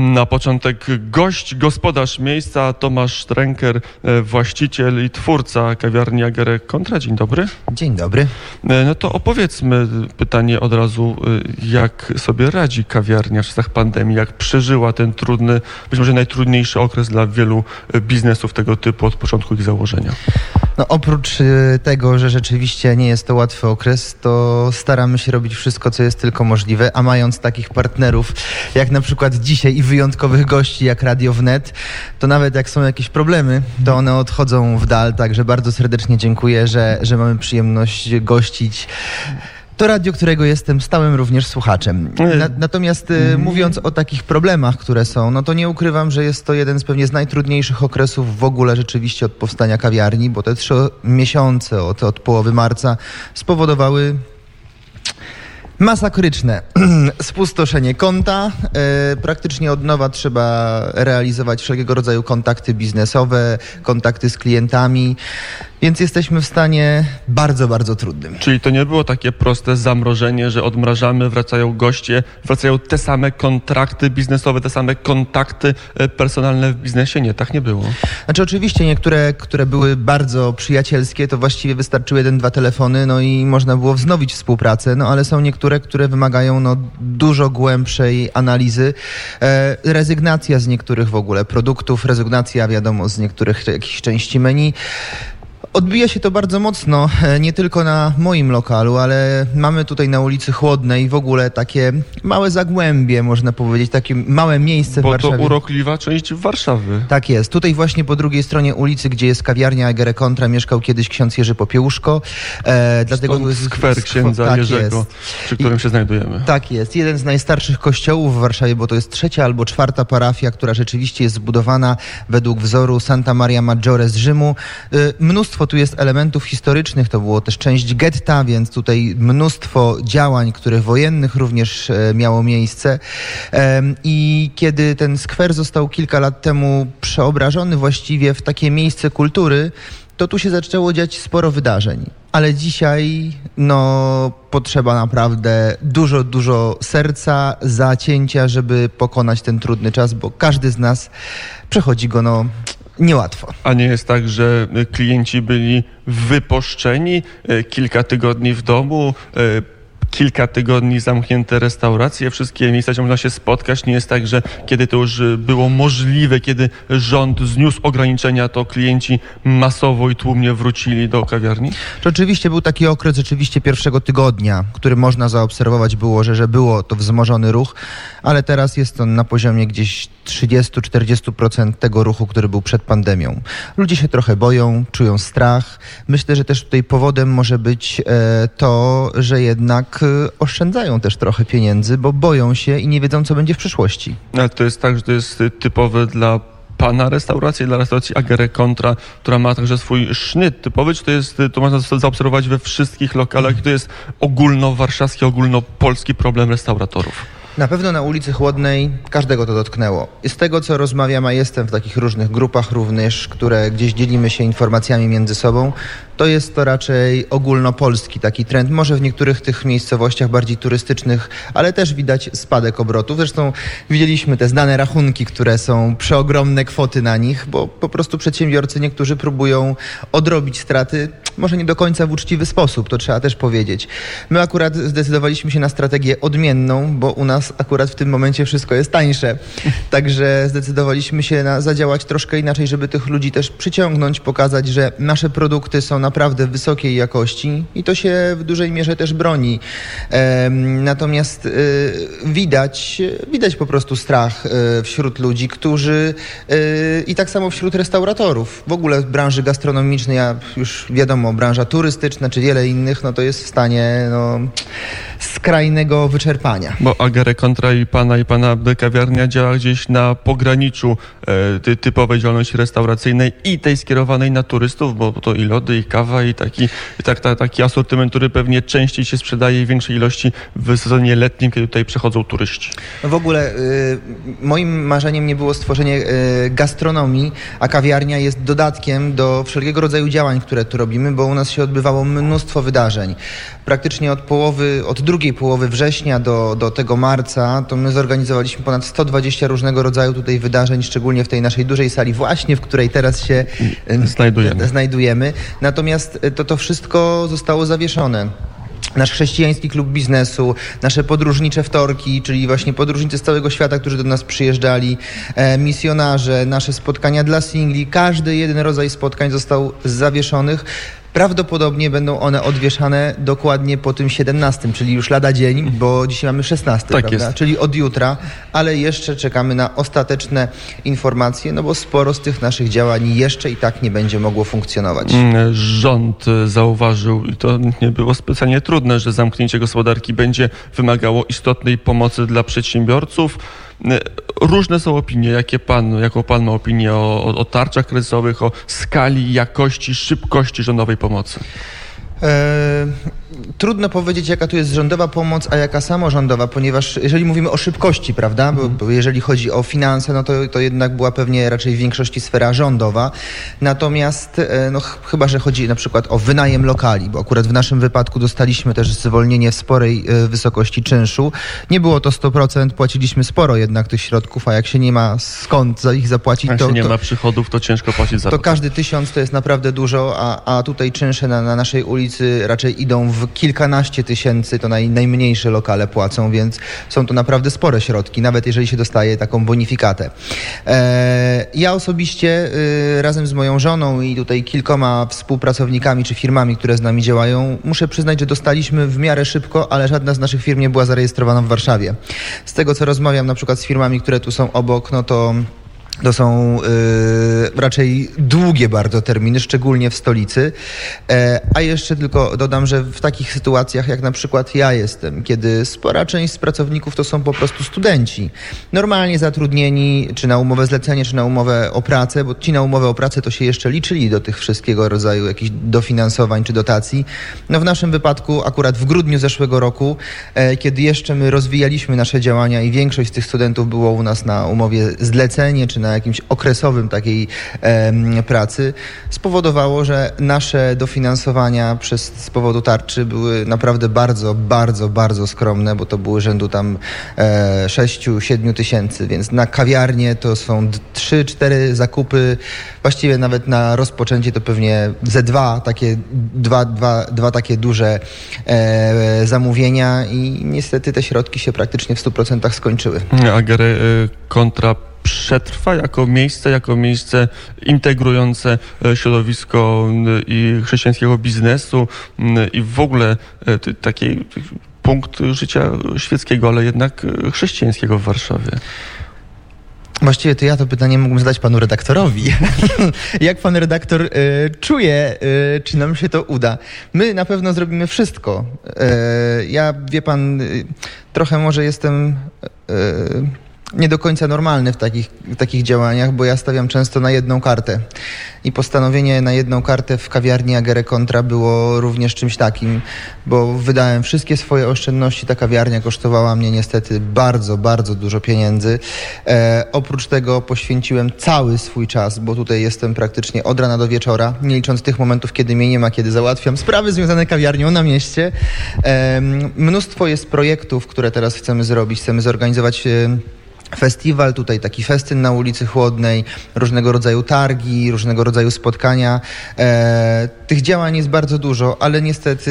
Na początek gość, gospodarz miejsca Tomasz Trenker, e, właściciel i twórca kawiarni Agerek Kontra. Dzień dobry. Dzień dobry. E, no to opowiedzmy pytanie od razu, e, jak sobie radzi kawiarnia w czasach pandemii, jak przeżyła ten trudny, być może najtrudniejszy okres dla wielu biznesów tego typu od początku ich założenia. No oprócz tego, że rzeczywiście nie jest to łatwy okres, to staramy się robić wszystko, co jest tylko możliwe, a mając takich partnerów jak na przykład dzisiaj i wyjątkowych gości jak Radio Wnet, to nawet jak są jakieś problemy, to one odchodzą w dal, także bardzo serdecznie dziękuję, że, że mamy przyjemność gościć to radio, którego jestem stałym również słuchaczem. Na, natomiast y, mówiąc o takich problemach, które są, no to nie ukrywam, że jest to jeden z pewnie z najtrudniejszych okresów w ogóle rzeczywiście od powstania kawiarni, bo te trzy miesiące od, od połowy marca spowodowały Masakryczne. Spustoszenie konta. E, praktycznie od nowa trzeba realizować wszelkiego rodzaju kontakty biznesowe, kontakty z klientami. Więc jesteśmy w stanie bardzo, bardzo trudnym. Czyli to nie było takie proste zamrożenie, że odmrażamy, wracają goście, wracają te same kontrakty biznesowe, te same kontakty e, personalne w biznesie? Nie, tak nie było. Znaczy oczywiście niektóre, które były bardzo przyjacielskie, to właściwie wystarczyły jeden, dwa telefony, no i można było wznowić współpracę, no ale są niektóre, które wymagają no, dużo głębszej analizy. E, rezygnacja z niektórych w ogóle produktów, rezygnacja wiadomo z niektórych jakichś części menu. Odbija się to bardzo mocno, e, nie tylko na moim lokalu, ale mamy tutaj na ulicy Chłodnej w ogóle takie małe zagłębie, można powiedzieć, takie małe miejsce Bo w Warszawie. to urokliwa część Warszawy. Tak jest. Tutaj właśnie po drugiej stronie ulicy, gdzie jest kawiarnia Egere Kontra, mieszkał kiedyś ksiądz Jerzy Popiełuszko. E, dlatego Stąd skwer księdza tak Jerzego, jest. przy którym I, się znajdujemy. Tak jest. Jeden z najstarszych kościołów w Warszawie, bo to jest trzecia albo czwarta parafia, która rzeczywiście jest zbudowana według wzoru Santa Maria Maggiore z Rzymu. E, mnóstwo mnóstwo tu jest elementów historycznych, to było też część getta, więc tutaj mnóstwo działań, których wojennych również e, miało miejsce. I kiedy ten skwer został kilka lat temu przeobrażony właściwie w takie miejsce kultury, to tu się zaczęło dziać sporo wydarzeń. Ale dzisiaj no, potrzeba naprawdę dużo, dużo serca, zacięcia, żeby pokonać ten trudny czas, bo każdy z nas przechodzi go no, niełatwo. A nie jest tak, że klienci byli wyposzczeni e, kilka tygodni w domu, e, kilka tygodni zamknięte restauracje, wszystkie miejsca, gdzie można się spotkać. Nie jest tak, że kiedy to już było możliwe, kiedy rząd zniósł ograniczenia, to klienci masowo i tłumnie wrócili do kawiarni? To oczywiście był taki okres rzeczywiście pierwszego tygodnia, który można zaobserwować było, że, że było to wzmożony ruch, ale teraz jest on na poziomie gdzieś 30-40% tego ruchu, który był przed pandemią. Ludzie się trochę boją, czują strach. Myślę, że też tutaj powodem może być e, to, że jednak Y, oszczędzają też trochę pieniędzy, bo boją się i nie wiedzą, co będzie w przyszłości. Ale to jest tak, że to jest typowe dla pana restauracji, dla restauracji Agere Contra, która ma także swój sznyt typowy, czy to jest, to można zaobserwować we wszystkich lokalach i to jest ogólnowarszawski, ogólnopolski problem restauratorów? Na pewno na ulicy Chłodnej każdego to dotknęło. Z tego, co rozmawiam, a jestem w takich różnych grupach również, które gdzieś dzielimy się informacjami między sobą, to jest to raczej ogólnopolski taki trend. Może w niektórych tych miejscowościach bardziej turystycznych, ale też widać spadek obrotów. Zresztą widzieliśmy te znane rachunki, które są przeogromne kwoty na nich, bo po prostu przedsiębiorcy niektórzy próbują odrobić straty, może nie do końca w uczciwy sposób, to trzeba też powiedzieć. My akurat zdecydowaliśmy się na strategię odmienną, bo u nas akurat w tym momencie wszystko jest tańsze. Także zdecydowaliśmy się na zadziałać troszkę inaczej, żeby tych ludzi też przyciągnąć, pokazać, że nasze produkty są naprawdę wysokiej jakości i to się w dużej mierze też broni. Natomiast y, widać, widać po prostu strach y, wśród ludzi, którzy y, i tak samo wśród restauratorów. W ogóle w branży gastronomicznej, a już wiadomo, branża turystyczna czy wiele innych, no to jest w stanie no, skrajnego wyczerpania. Bo Agere Kontra i pana i pana kawiarnia działa gdzieś na pograniczu e, typowej działalności restauracyjnej i tej skierowanej na turystów, bo to i lody, i kawa i taki, i tak, ta, taki asortyment, który pewnie częściej się sprzedaje w większej ilości w sezonie letnim, kiedy tutaj przychodzą turyści. No w ogóle y, moim marzeniem nie było stworzenie y, gastronomii, a kawiarnia jest dodatkiem do wszelkiego rodzaju działań, które tu robimy, bo u nas się odbywało mnóstwo wydarzeń. Praktycznie od połowy, od drugiej połowy września do, do tego marca, to my zorganizowaliśmy ponad 120 różnego rodzaju tutaj wydarzeń, szczególnie w tej naszej dużej sali, właśnie w której teraz się Znajdujemy. znajdujemy. Natomiast y, to, to wszystko zostało zawieszone. Nasz chrześcijański klub biznesu, nasze podróżnicze wtorki, czyli właśnie podróżnicy z całego świata, którzy do nas przyjeżdżali, e, misjonarze, nasze spotkania dla singli, każdy jeden rodzaj spotkań został zawieszonych. Prawdopodobnie będą one odwieszane dokładnie po tym 17, czyli już lada dzień, bo dzisiaj mamy 16, Tak prawda? jest. czyli od jutra, ale jeszcze czekamy na ostateczne informacje, no bo sporo z tych naszych działań jeszcze i tak nie będzie mogło funkcjonować. Mm, Rząd e, zauważył, i to nie było specjalnie trudne, że zamknięcie gospodarki będzie wymagało istotnej pomocy dla przedsiębiorców. E, Różne są opinie. Jakie pan, jaką pan ma opinię o, o, o tarczach kryzysowych, o skali, jakości, szybkości rządowej pomocy? Trudno powiedzieć, jaka tu jest rządowa pomoc, a jaka samorządowa, ponieważ jeżeli mówimy o szybkości, prawda, bo, bo jeżeli chodzi o finanse, no to, to jednak była pewnie raczej w większości sfera rządowa. Natomiast, e, no, ch- chyba, że chodzi na przykład o wynajem lokali, bo akurat w naszym wypadku dostaliśmy też zwolnienie w sporej e, wysokości czynszu. Nie było to 100%, płaciliśmy sporo jednak tych środków, a jak się nie ma skąd za ich zapłacić, Jak to, się nie to, ma przychodów, to ciężko płacić za to to. każdy tysiąc to jest naprawdę dużo, a, a tutaj czynsze na, na naszej ulicy raczej idą w kilkanaście tysięcy, to naj, najmniejsze lokale płacą, więc są to naprawdę spore środki, nawet jeżeli się dostaje taką bonifikatę. E, ja osobiście y, razem z moją żoną i tutaj kilkoma współpracownikami czy firmami, które z nami działają, muszę przyznać, że dostaliśmy w miarę szybko, ale żadna z naszych firm nie była zarejestrowana w Warszawie. Z tego, co rozmawiam na przykład z firmami, które tu są obok, no to to są y, raczej długie bardzo terminy, szczególnie w stolicy. E, a jeszcze tylko dodam, że w takich sytuacjach, jak na przykład ja jestem, kiedy spora część z pracowników to są po prostu studenci, normalnie zatrudnieni, czy na umowę zlecenie, czy na umowę o pracę, bo ci na umowę o pracę to się jeszcze liczyli do tych wszystkiego rodzaju jakichś dofinansowań czy dotacji. No w naszym wypadku, akurat w grudniu zeszłego roku, e, kiedy jeszcze my rozwijaliśmy nasze działania i większość z tych studentów było u nas na umowie zlecenie, czy na jakimś okresowym takiej pracy, spowodowało, że nasze dofinansowania przez, z powodu tarczy były naprawdę bardzo, bardzo, bardzo skromne, bo to były rzędu tam e, 6-7 tysięcy, więc na kawiarnię to są 3-4 zakupy, właściwie nawet na rozpoczęcie to pewnie ze dwa takie, dwa, dwa, dwa takie duże e, zamówienia i niestety te środki się praktycznie w 100% skończyły. Agery y, kontra przetrwa jako miejsce, jako miejsce integrujące e, środowisko y, i chrześcijańskiego biznesu y, i w ogóle e, taki punkt życia świeckiego, ale jednak e, chrześcijańskiego w Warszawie. Właściwie to ja to pytanie mógłbym zadać panu redaktorowi. Jak pan redaktor e, czuje, e, czy nam się to uda? My na pewno zrobimy wszystko. E, ja, wie pan, e, trochę może jestem e, nie do końca normalny w takich, w takich działaniach, bo ja stawiam często na jedną kartę. I postanowienie na jedną kartę w kawiarni Agere Contra było również czymś takim, bo wydałem wszystkie swoje oszczędności. Ta kawiarnia kosztowała mnie niestety bardzo, bardzo dużo pieniędzy. E, oprócz tego poświęciłem cały swój czas, bo tutaj jestem praktycznie od rana do wieczora, nie licząc tych momentów, kiedy mnie nie ma, kiedy załatwiam sprawy związane kawiarnią na mieście. E, mnóstwo jest projektów, które teraz chcemy zrobić. Chcemy zorganizować. E, festiwal, tutaj taki festyn na ulicy Chłodnej, różnego rodzaju targi, różnego rodzaju spotkania. E, tych działań jest bardzo dużo, ale niestety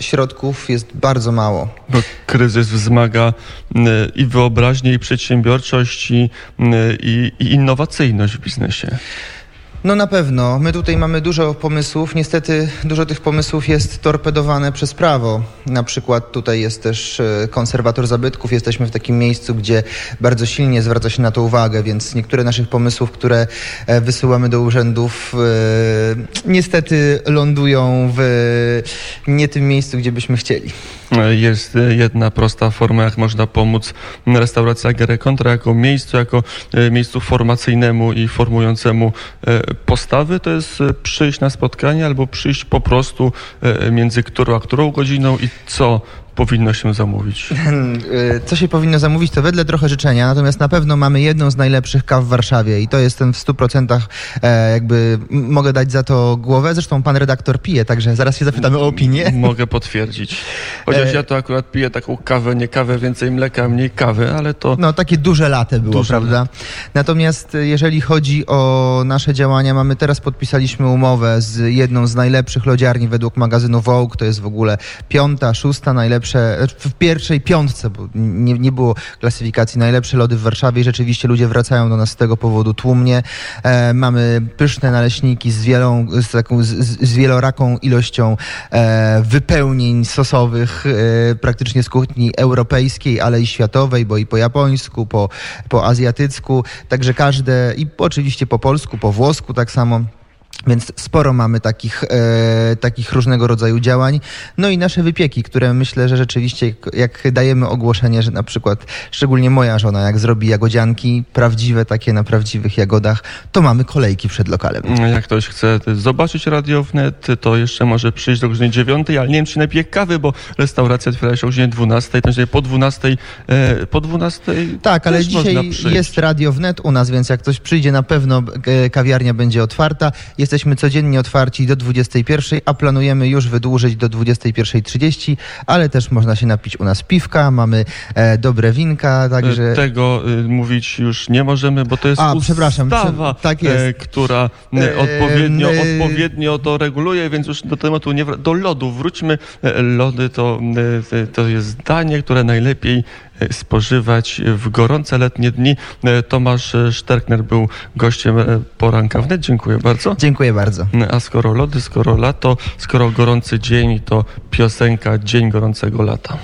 środków jest bardzo mało. Bo kryzys wzmaga y, i wyobraźnię, i przedsiębiorczość, i, y, i, i innowacyjność w biznesie. No na pewno. My tutaj mamy dużo pomysłów. Niestety dużo tych pomysłów jest torpedowane przez prawo. Na przykład tutaj jest też e, konserwator zabytków. Jesteśmy w takim miejscu, gdzie bardzo silnie zwraca się na to uwagę, więc niektóre naszych pomysłów, które e, wysyłamy do urzędów, e, niestety lądują w nie tym miejscu, gdzie byśmy chcieli. Jest jedna prosta forma, jak można pomóc restauracja Gere Kontra jako miejscu, jako e, miejscu formacyjnemu i formującemu e, postawy. To jest e, przyjść na spotkanie albo przyjść po prostu między którą a którą godziną i co powinno się zamówić? Co się powinno zamówić, to wedle trochę życzenia, natomiast na pewno mamy jedną z najlepszych kaw w Warszawie i to jestem w 100% e, jakby mogę dać za to głowę. Zresztą pan redaktor pije, także zaraz się zapytamy o opinię. Mogę potwierdzić. Chociaż e... ja to akurat piję taką kawę, nie kawę, więcej mleka, mniej kawy, ale to... No takie duże late było, duże prawda? Natomiast e, jeżeli chodzi o nasze działania, mamy teraz podpisaliśmy umowę z jedną z najlepszych lodziarni według magazynu Vogue, to jest w ogóle piąta, szósta najlepsza najlepsze, w pierwszej piątce, bo nie, nie było klasyfikacji, najlepsze lody w Warszawie i rzeczywiście ludzie wracają do nas z tego powodu tłumnie. E, mamy pyszne naleśniki z, wielą, z, taką, z, z wieloraką ilością e, wypełnień sosowych, e, praktycznie z kuchni europejskiej, ale i światowej, bo i po japońsku, po, po azjatycku, także każde, i oczywiście po polsku, po włosku tak samo. Więc sporo mamy takich, e, takich różnego rodzaju działań. No i nasze wypieki, które myślę, że rzeczywiście jak dajemy ogłoszenie, że na przykład szczególnie moja żona, jak zrobi jagodzianki prawdziwe, takie na prawdziwych jagodach, to mamy kolejki przed lokalem. Jak ktoś chce zobaczyć Radio Wnet, to jeszcze może przyjść do godziny 9, ale nie wiem, czy napije kawy, bo restauracja otwiera się o godzinie 12, to po 12, e, po 12 Tak, ale dzisiaj jest Radio Wnet u nas, więc jak ktoś przyjdzie, na pewno e, kawiarnia będzie otwarta. Jesteśmy Jesteśmy codziennie otwarci do 21, a planujemy już wydłużyć do 21.30, ale też można się napić u nas piwka, mamy e, dobre winka, także... Tego y, mówić już nie możemy, bo to jest a, przepraszam, tak jest. E, która e, odpowiednio, odpowiednio to reguluje, więc już do tematu nie do lodu wróćmy. E, lody to, e, to jest danie, które najlepiej spożywać w gorące letnie dni. Tomasz Szterkner był gościem poranka wnet. Dziękuję bardzo. Dziękuję bardzo. A skoro lody, skoro lato, skoro gorący dzień, to piosenka Dzień Gorącego Lata.